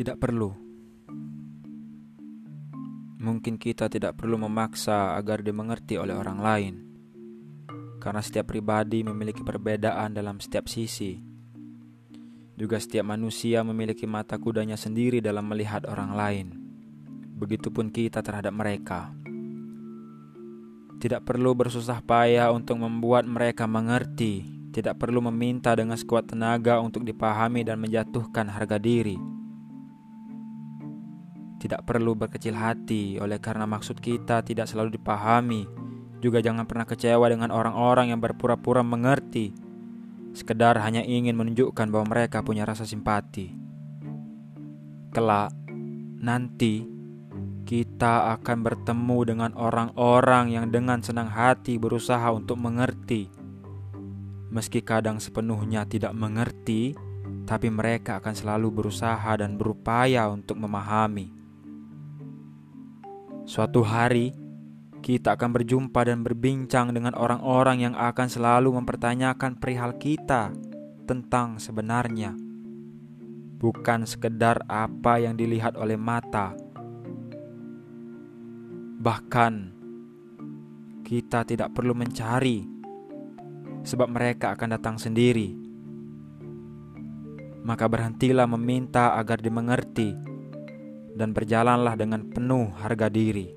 Tidak perlu. Mungkin kita tidak perlu memaksa agar dimengerti oleh orang lain, karena setiap pribadi memiliki perbedaan dalam setiap sisi. Juga, setiap manusia memiliki mata kudanya sendiri dalam melihat orang lain. Begitupun kita terhadap mereka. Tidak perlu bersusah payah untuk membuat mereka mengerti, tidak perlu meminta dengan sekuat tenaga untuk dipahami dan menjatuhkan harga diri. Tidak perlu berkecil hati oleh karena maksud kita tidak selalu dipahami. Juga jangan pernah kecewa dengan orang-orang yang berpura-pura mengerti, sekedar hanya ingin menunjukkan bahwa mereka punya rasa simpati. Kelak, nanti kita akan bertemu dengan orang-orang yang dengan senang hati berusaha untuk mengerti. Meski kadang sepenuhnya tidak mengerti, tapi mereka akan selalu berusaha dan berupaya untuk memahami. Suatu hari, kita akan berjumpa dan berbincang dengan orang-orang yang akan selalu mempertanyakan perihal kita tentang sebenarnya, bukan sekedar apa yang dilihat oleh mata Bahkan kita tidak perlu mencari, sebab mereka akan datang sendiri. Maka berhentilah meminta agar dimengerti, dan berjalanlah dengan penuh harga diri.